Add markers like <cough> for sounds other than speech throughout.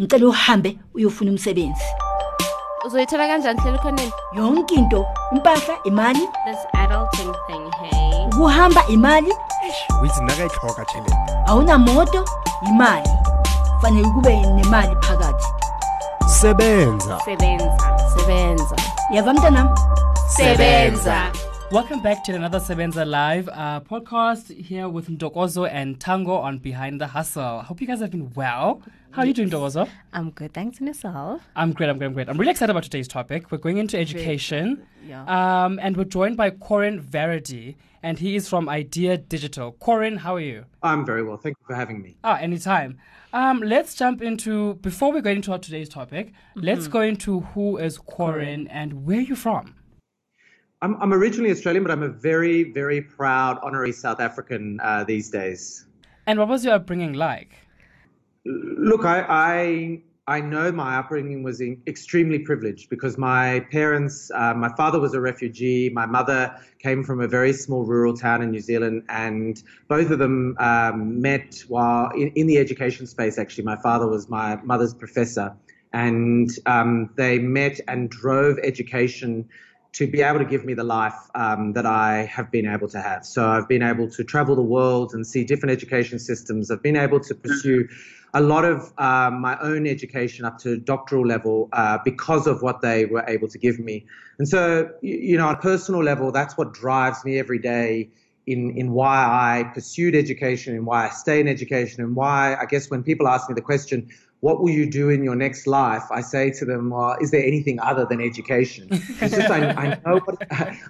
ngicela uhambe uyofuna umsebenzi. Uzoyithola kanjani hlela khoneni? Yonke into impahla imali. This adulting thing hey. Ukuhamba imali. Withi nakayitlhoga thelele awunamoto imali. Fanele kube nemali phakathi. Sebenza. Sebenza sebenza. Yava mntanam? Sebenza. Welcome back to another Sebenza Live uh, podcast here with Ndokozo and Tango on Behind the Hustle. Hope you guys have been well. How are you doing, Ndokozo? i'm good thanks and yourself I'm great, I'm great, I'm great. I'm really excited about today's topic. We're going into education. yeah. Um, and we're joined by Corrin Varady, and he is from Idea Digital. Corrin, how are you? I'm very well. Thank you for having me. Ah, anytime. Um, let's jump into, before we go into our today's topic, let's go into who is Corrin and where are you from? I'm, I'm originally Australian, but I'm a very, very proud honorary South African uh, these days. And what was your upbringing like? Look, I, I, I know my upbringing was in, extremely privileged because my parents, uh, my father was a refugee, my mother came from a very small rural town in New Zealand, and both of them um, met while in, in the education space. Actually, my father was my mother's professor, and um, they met and drove education to be able to give me the life um, that I have been able to have. So I've been able to travel the world and see different education systems. I've been able to pursue a lot of um, my own education up to doctoral level uh, because of what they were able to give me. And so, you know, on a personal level, that's what drives me every day in, in why I pursued education and why I stay in education and why I guess when people ask me the question, what will you do in your next life? I say to them, well, is there anything other than education? It's just I, I know what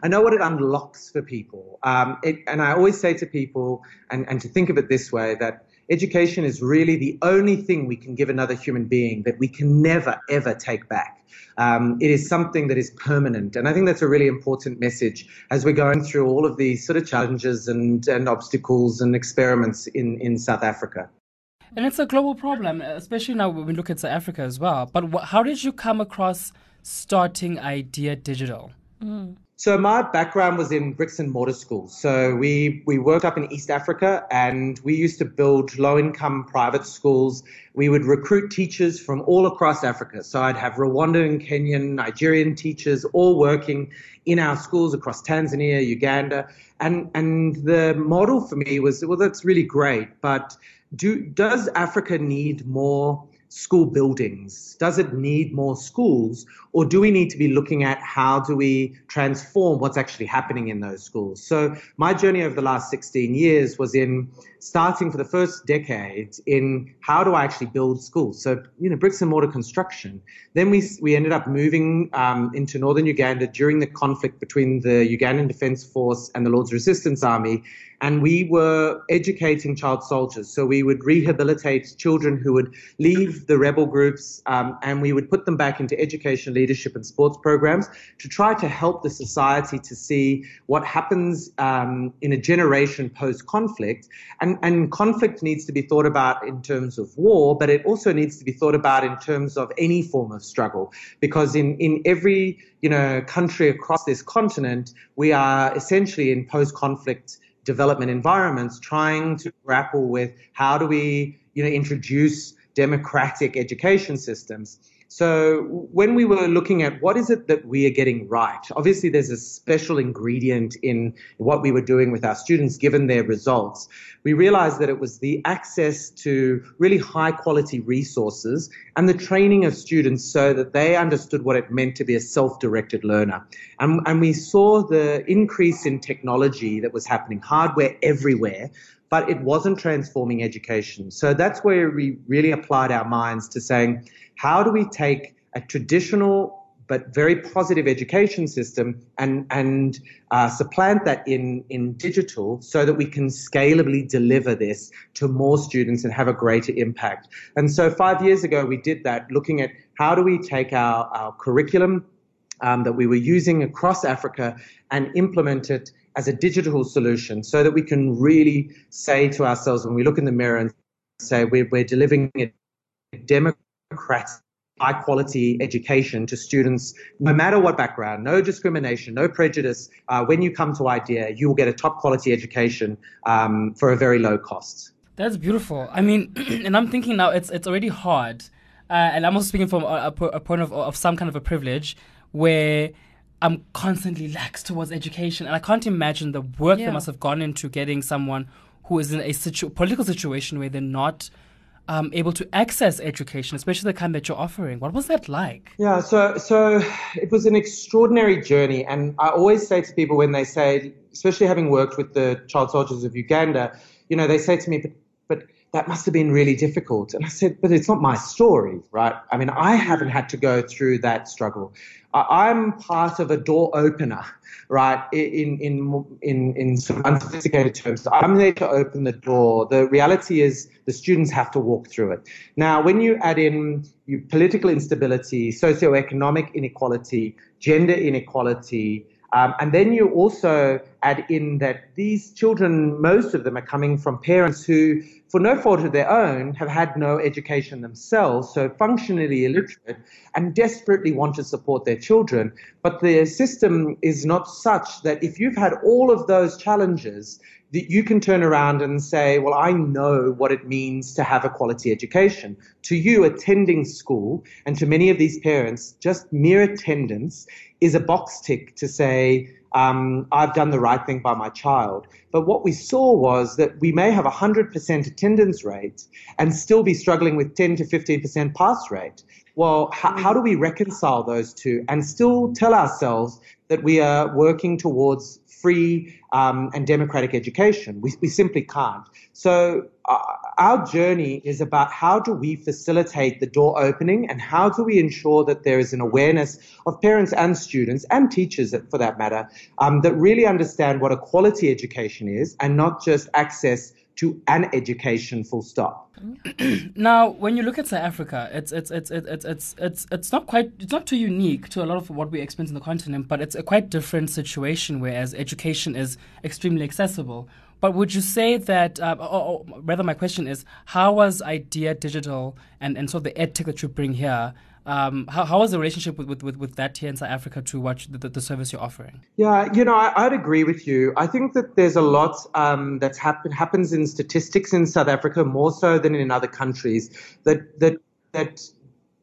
I know what it unlocks for people, um, it, and I always say to people, and, and to think of it this way, that education is really the only thing we can give another human being that we can never ever take back. Um, it is something that is permanent, and I think that's a really important message as we're going through all of these sort of challenges and, and obstacles and experiments in, in South Africa. And it's a global problem, especially now when we look at South Africa as well. But wh- how did you come across starting Idea Digital? Mm. So my background was in bricks and mortar schools. So we we worked up in East Africa, and we used to build low income private schools. We would recruit teachers from all across Africa. So I'd have Rwandan, Kenyan, Nigerian teachers all working in our schools across Tanzania, Uganda, and and the model for me was well, that's really great, but do does Africa need more? school buildings? Does it need more schools? Or do we need to be looking at how do we transform what's actually happening in those schools? So my journey over the last 16 years was in starting for the first decade in how do I actually build schools? So, you know, bricks and mortar construction. Then we, we ended up moving um, into northern Uganda during the conflict between the Ugandan Defense Force and the Lord's Resistance Army. And we were educating child soldiers. So we would rehabilitate children who would leave the rebel groups um, and we would put them back into education, leadership, and sports programs to try to help the society to see what happens um, in a generation post conflict. And, Um, and conflict needs to be thought about in terms of war, but it also needs to be thought about in terms of any form of struggle. Because in, in every you know, country across this continent, we are essentially in post conflict development environments trying to grapple with how do we you know introduce democratic education systems so when we were looking at what is it that we are getting right obviously there's a special ingredient in what we were doing with our students given their results. We realized that it was the access to really high quality resources and the training of students so that they understood what it meant to be a self-directed learner. And, and we saw the increase in technology that was happening hardware everywhere but it wasn't transforming education. So that's where we really applied our minds to saying, how do we take a traditional but very positive education system and and uh, supplant that in in digital so that we can scalably deliver this to more students and have a greater impact. And so five years ago we did that, looking at how do we take our our curriculum um, that we were using across Africa and implement it as a digital solution so that we can really say to ourselves when we look in the mirror and say we're, we're delivering a democratic high quality education to students no matter what background no discrimination no prejudice uh, when you come to idea you will get a top quality education um, for a very low cost That's beautiful. I mean, <clears throat> and I'm thinking now it's it's already hard uh, and I'm also speaking from a, a, a point of, of some kind of a privilege where I'm constantly lax towards education, and I can't imagine the work Yeah. that must have gone into getting someone who is in a situ- political situation where they're not um, able to access education, especially the kind that you're offering. What was that like? Yeah, so so it was an extraordinary journey, and I always say to people when they say, especially having worked with the child soldiers of Uganda, you know, they say to me, but but that must have been really difficult, and I said, but it's not my story, right? I mean, I haven't had to go through that struggle. I- I'm part of a door opener, right? In in in in some unsophisticated terms, I'm there to open the door. The reality is the students have to walk through it. Now, when you add in you, political instability, socioeconomic inequality, gender inequality, um, and then you also add in that these children, most of them are coming from parents who, for no fault of their own, have had no education themselves, so functionally illiterate, and desperately want to support their children. But the system is not such that if you've had all of those challenges, that you can turn around and say, Well, I know what it means to have a quality education. To you, attending school, and to many of these parents, just mere attendance is a box tick to say, um, I've done the right thing by my child. But what we saw was that we may have a 100% attendance rate and still be struggling with 10 to 15% pass rate. Well, how, how do we reconcile those two and still tell ourselves that we are working towards free um, and democratic education? We, we simply can't. So, uh, our journey is about how do we facilitate the door opening and how do we ensure that there is an awareness of parents and students and teachers for that matter um, that really understand what a quality education is and not just access to an education full stop. <clears throat> Now, when you look at South Africa, it's it's it's it's it's it's it's, not quite it's not too unique to a lot of what we experience in the continent, but it's a quite different situation. Whereas education is extremely accessible. But would you say that, uh, or, or rather, my question is, how was Idea Digital and, and sort of the ed tech that you bring here? Um, how, how was the relationship with, with, with, that here in South Africa to what the, the service you're offering? Yeah, you know, I, I'd agree with you. I think that there's a lot um, that's happen, happens in statistics in South Africa more so than in other countries that that that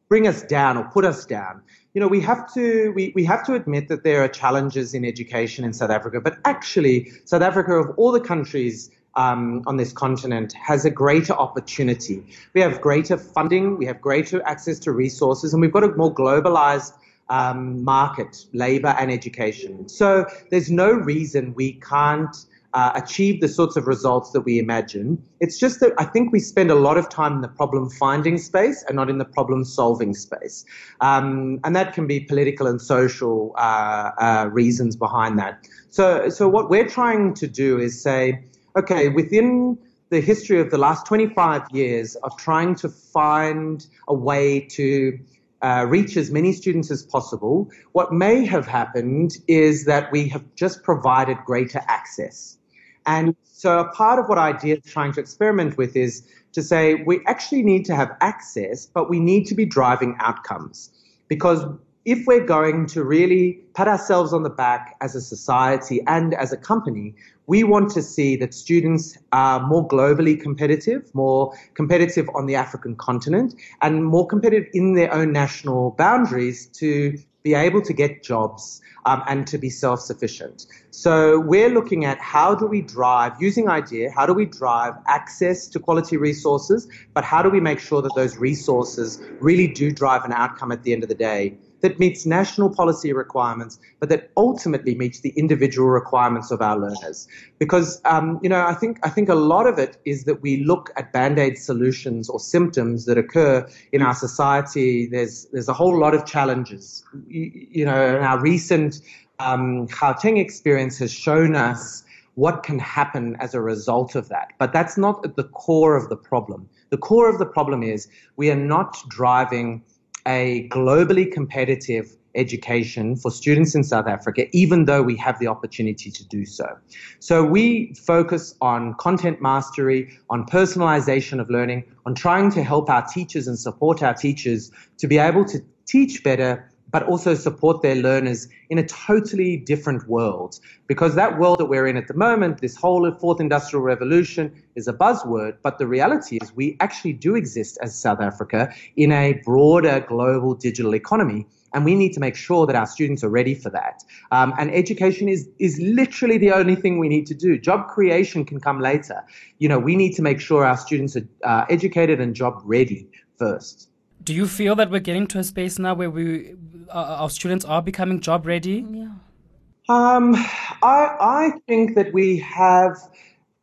bring us down or put us down. You know, we have to we, we have to admit that there are challenges in education in South Africa, but actually, South Africa of all the countries um, on this continent has a greater opportunity. We have greater funding, we have greater access to resources, and we've got a more globalized um, market, labor, and education. So there's no reason we can't uh, achieve the sorts of results that we imagine. It's just that I think we spend a lot of time in the problem finding space and not in the problem solving space. Um, and that can be political and social uh, uh, reasons behind that. So, so what we're trying to do is say, okay, within the history of the last 25 years of trying to find a way to uh, reach as many students as possible, what may have happened is that we have just provided greater access. And so a part of what is trying to experiment with is to say we actually need to have access, but we need to be driving outcomes. Because if we're going to really pat ourselves on the back as a society and as a company, we want to see that students are more globally competitive, more competitive on the African continent, and more competitive in their own national boundaries to be able to get jobs um, and to be self sufficient. So we're looking at how do we drive, using IDEA, how do we drive access to quality resources, but how do we make sure that those resources really do drive an outcome at the end of the day that meets national policy requirements, but that ultimately meets the individual requirements of our learners. Because um, you know, I think I think a lot of it is that we look at band-aid solutions or symptoms that occur in our society. There's there's a whole lot of challenges. You, you know, and our recent um, Gauteng experience has shown us what can happen as a result of that. But that's not at the core of the problem. The core of the problem is we are not driving a globally competitive education for students in South Africa, even though we have the opportunity to do so. So we focus on content mastery, on personalization of learning, on trying to help our teachers and support our teachers to be able to teach better, but also support their learners in a totally different world. Because that world that we're in at the moment, this whole fourth industrial revolution, is a buzzword, but the reality is we actually do exist as South Africa in a broader global digital economy. And we need to make sure that our students are ready for that. Um, and education is, is literally the only thing we need to do. Job creation can come later. You know, we need to make sure our students are uh, educated and job ready first. Do you feel that we're getting to a space now where we, our students are becoming job ready? Yeah. Um, I, I think that we have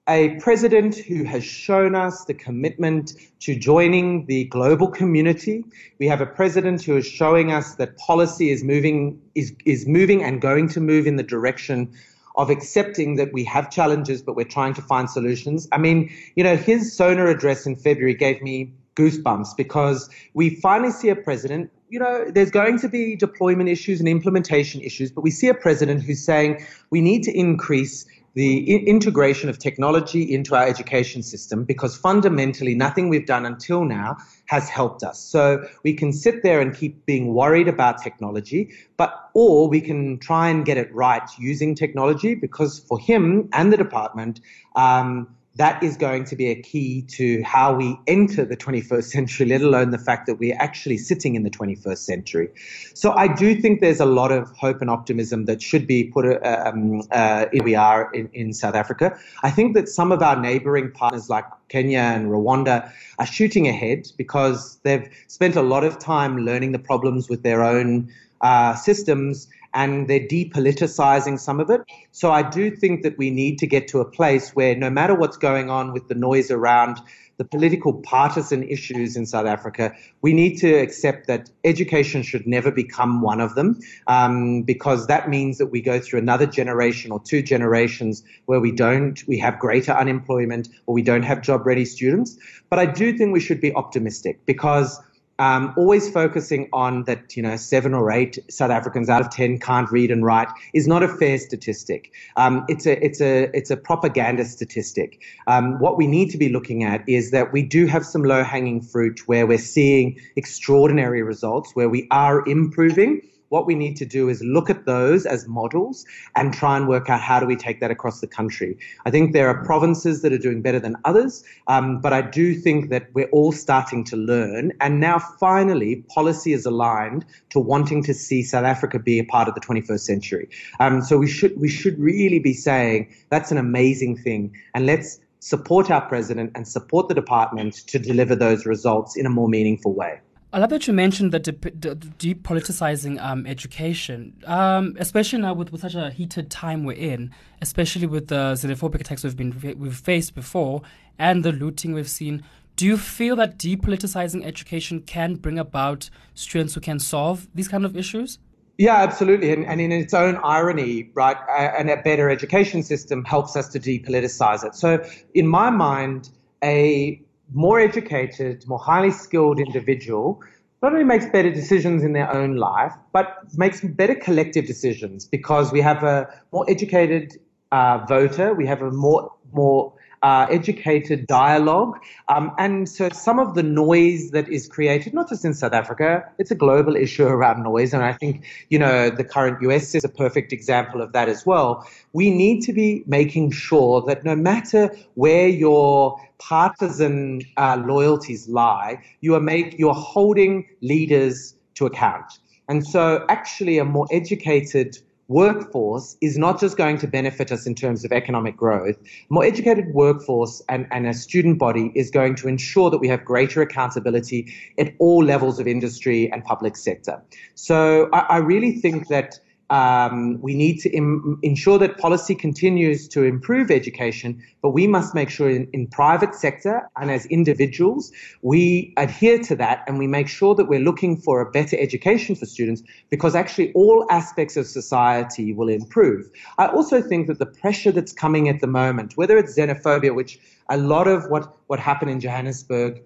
a president who has shown us the commitment to joining the global community. We have a president who is showing us that policy is moving is, is moving and going to move in the direction of accepting that we have challenges, but we're trying to find solutions. I mean, you know, his SONA address in February gave me goosebumps because we finally see a president. You know, there's going to be deployment issues and implementation issues, but we see a president who's saying we need to increase the I- integration of technology into our education system because fundamentally nothing we've done until now has helped us. So we can sit there and keep being worried about technology, but or we can try and get it right using technology because for him and the department, um, that is going to be a key to how we enter the 21st century, let alone the fact that we're actually sitting in the 21st century. So I do think there's a lot of hope and optimism that should be put uh, um, uh, we are in, in South Africa. I think that some of our neighboring partners like Kenya and Rwanda are shooting ahead because they've spent a lot of time learning the problems with their own uh, systems and they're depoliticizing some of it. So I do think that we need to get to a place where no matter what's going on with the noise around the political partisan issues in South Africa, we need to accept that education should never become one of them, um, because that means that we go through another generation or two generations where we don't, we have greater unemployment or we don't have job ready students. But I do think we should be optimistic because um, always focusing on that, you know, seven or eight South Africans out of ten can't read and write is not a fair statistic. Um, it's a it's a it's a propaganda statistic. Um, what we need to be looking at is that we do have some low hanging fruit where we're seeing extraordinary results, where we are improving. What we need to do is look at those as models and try and work out how do we take that across the country. I think there are provinces that are doing better than others, um, but I do think that we're all starting to learn. And now finally, policy is aligned to wanting to see South Africa be a part of the 21st century. Um, so we should we should really be saying that's an amazing thing, and let's support our president and support the department to deliver those results in a more meaningful way. I love that you mentioned the dep- de- depoliticizing um, education, um, especially now with, with such a heated time we're in, especially with the xenophobic attacks we've been we've faced before and the looting we've seen. Do you feel that depoliticizing education can bring about students who can solve these kind of issues? Yeah, absolutely. And, and in its own irony, right, and a better education system helps us to depoliticize it. So, in my mind, a more educated, more highly skilled individual not only makes better decisions in their own life, but makes better collective decisions because we have a more educated uh, voter, we have a more more uh, educated dialogue. Um, and so some of the noise that is created, not just in South Africa, it's a global issue <laughs> around noise. And I think, you know, the current US is a perfect example of that as well. We need to be making sure that no matter where your partisan uh, loyalties lie, you are make, you are holding leaders to account. And so actually a more educated workforce is not just going to benefit us in terms of economic growth. More educated workforce and, and a student body is going to ensure that we have greater accountability at all levels of industry and public sector. So I, I really think that um, we need to Im- ensure that policy continues to improve education, but we must make sure in, in private sector and as individuals, we adhere to that and we make sure that we're looking for a better education for students because actually all aspects of society will improve. I also think that the pressure that's coming at the moment, whether it's xenophobia, which a lot of what, what happened in Johannesburg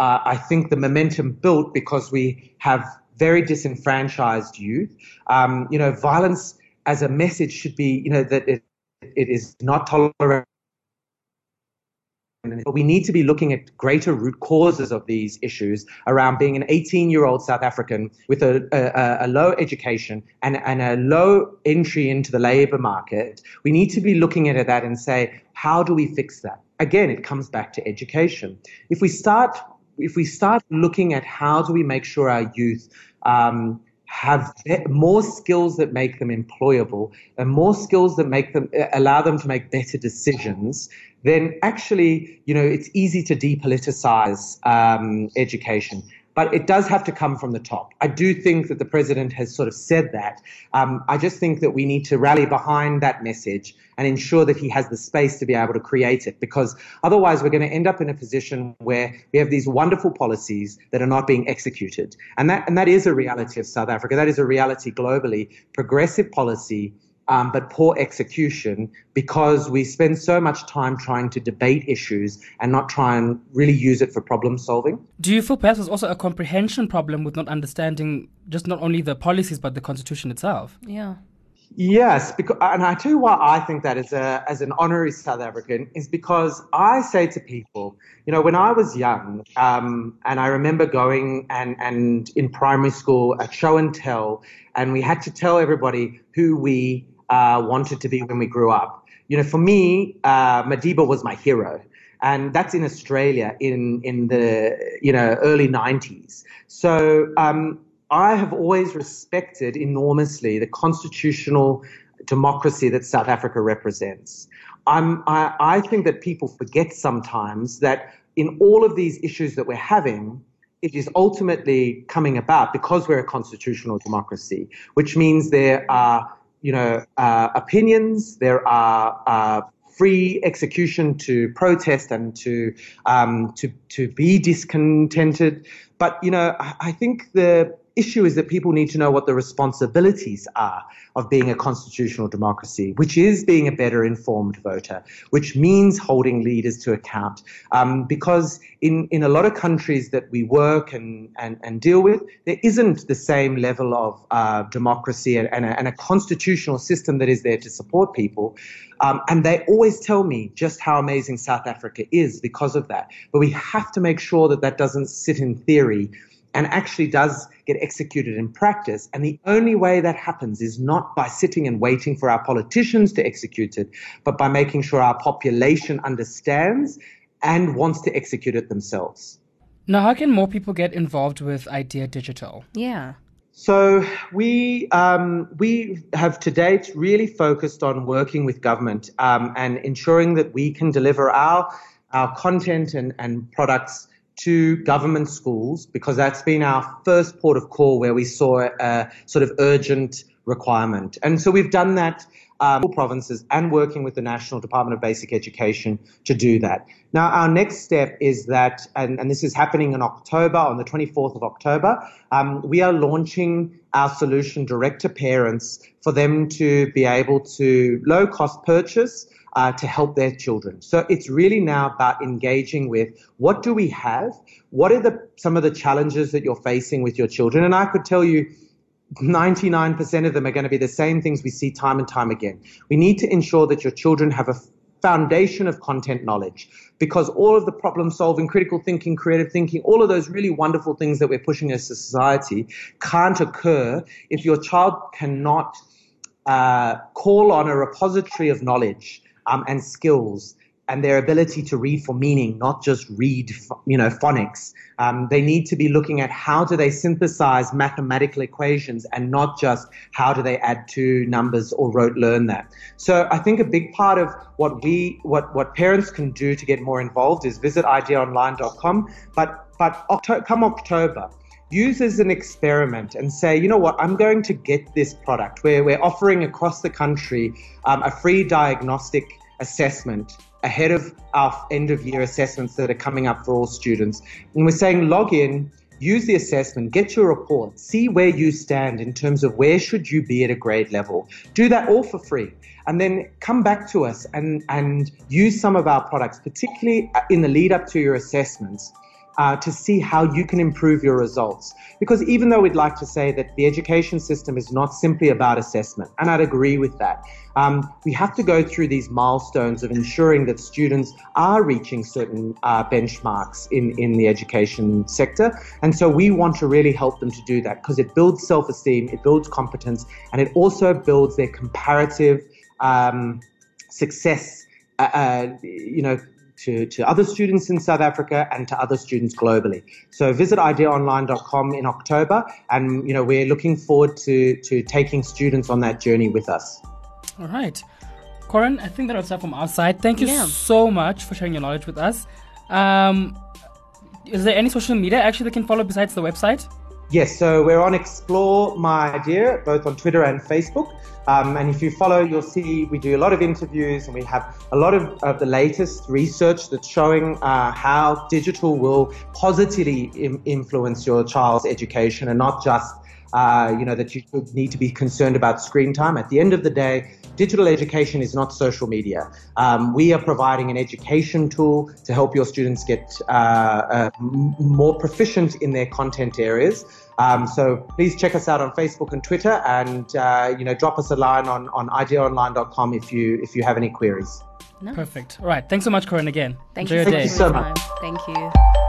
uh, I think the momentum built because we have very disenfranchised youth. Um, you know, violence as a message should be, you know, that it, it is not tolerated But we need to be looking at greater root causes of these issues around being an 18 year old South African with a, a, a, low education and, and a low entry into the labor market. We need to be looking at that and say, how do we fix that? Again, it comes back to education. If we start, if we start looking at how do we make sure our youth um, have more skills that make them employable and more skills that make them allow them to make better decisions then actually you know it's easy to depoliticize um, education but it does have to come from the top. I do think that the president has sort of said that. Um, I just think that we need to rally behind that message and ensure that he has the space to be able to create it because otherwise we're going to end up in a position where we have these wonderful policies that are not being executed. And that, and that is a reality of South Africa. That is a reality globally. Progressive policy um, but poor execution because we spend so much time trying to debate issues and not try and really use it for problem solving. Do you feel perhaps there's also a comprehension problem with not understanding just not only the policies but the constitution itself? Yeah. Yes, because, and I tell you why I think that as a as an honorary South African is because I say to people, you know, when I was young, um, and I remember going and and in primary school at show and tell, and we had to tell everybody who we uh, wanted to be when we grew up. You know, for me, uh, Madiba was my hero. And that's in Australia in, in the, you know, early 90s. So um, I have always respected enormously the constitutional democracy that South Africa represents. I'm, I, I think that people forget sometimes that in all of these issues that we're having, it is ultimately coming about because we're a constitutional democracy, which means there are you know, uh, opinions. There are uh, free execution to protest and to um, to to be discontented. But you know, I, I think the issue is that people need to know what the responsibilities are of being a constitutional democracy, which is being a better informed voter, which means holding leaders to account. Um, because in, in a lot of countries that we work and, and, and deal with, there isn't the same level of uh, democracy and, and a, and, a, constitutional system that is there to support people. Um, and they always tell me just how amazing South Africa is because of that. But we have to make sure that that doesn't sit in theory and actually does get executed in practice. And the only way that happens is not by sitting and waiting for our politicians to execute it, but by making sure our population understands and wants to execute it themselves. Now, how can more people get involved with Idea Digital? Yeah. So we um, we have to date really focused on working with government um, and ensuring that we can deliver our our content and, and products to government schools because that's been our first port of call where we saw a sort of urgent requirement. And so we've done that um, provinces and working with the National Department of Basic Education to do that. Now, our next step is that, and, and this is happening in October, on the 24th of October, um, we are launching our solution direct to parents for them to be able to low cost purchase uh, to help their children. So it's really now about engaging with what do we have? What are the some of the challenges that you're facing with your children? And I could tell you 99% of them are going to be the same things we see time and time again. We need to ensure that your children have a foundation of content knowledge because all of the problem solving, critical thinking, creative thinking, all of those really wonderful things that we're pushing as a society can't occur if your child cannot uh, call on a repository of knowledge um, and skills and their ability to read for meaning, not just read, you know, phonics. Um, they need to be looking at how do they synthesize mathematical equations and not just how do they add two numbers or rote learn that. So I think a big part of what we, what, what parents can do to get more involved is visit ideaonline.com. But, but Octo- come October, use as an experiment and say, you know what, I'm going to get this product where we're offering across the country um, a free diagnostic assessment ahead of our end of year assessments that are coming up for all students. And we're saying log in, use the assessment, get your report, see where you stand in terms of where should you be at a grade level. Do that all for free. And then come back to us and, and use some of our products, particularly in the lead up to your assessments uh, to see how you can improve your results. Because even though we'd like to say that the education system is not simply about assessment, and I'd agree with that, um, we have to go through these milestones of ensuring that students are reaching certain uh, benchmarks in, in the education sector. And so we want to really help them to do that because it builds self esteem, it builds competence, and it also builds their comparative um, success. Uh, uh, you know, to, to other students in South Africa and to other students globally. So visit ideaonline.com in October, and you know we're looking forward to to taking students on that journey with us. All right. Corrin, I think that was that from our side. Thank you Yeah. so much for sharing your knowledge with us. Um, is there any social media actually they can follow besides the website? Yes, so we're on Explore My Idea, both on Twitter and Facebook. Um, and if you follow, you'll see we do a lot of interviews and we have a lot of, of the latest research that's showing uh, how digital will positively Im- influence your child's education and not just, uh, you know, that you need to be concerned about screen time. At the end of the day, digital education is not social media. Um, we are providing an education tool to help your students get uh, uh, more proficient in their content areas. Um, so please check us out on Facebook and Twitter, and uh, you know, drop us a line on on ideaonline.com if you if you have any queries. Nice. Perfect. All right. Thanks so much, Corrin. again. Thank Enjoy you your so day. much so for your much. time. Thank you.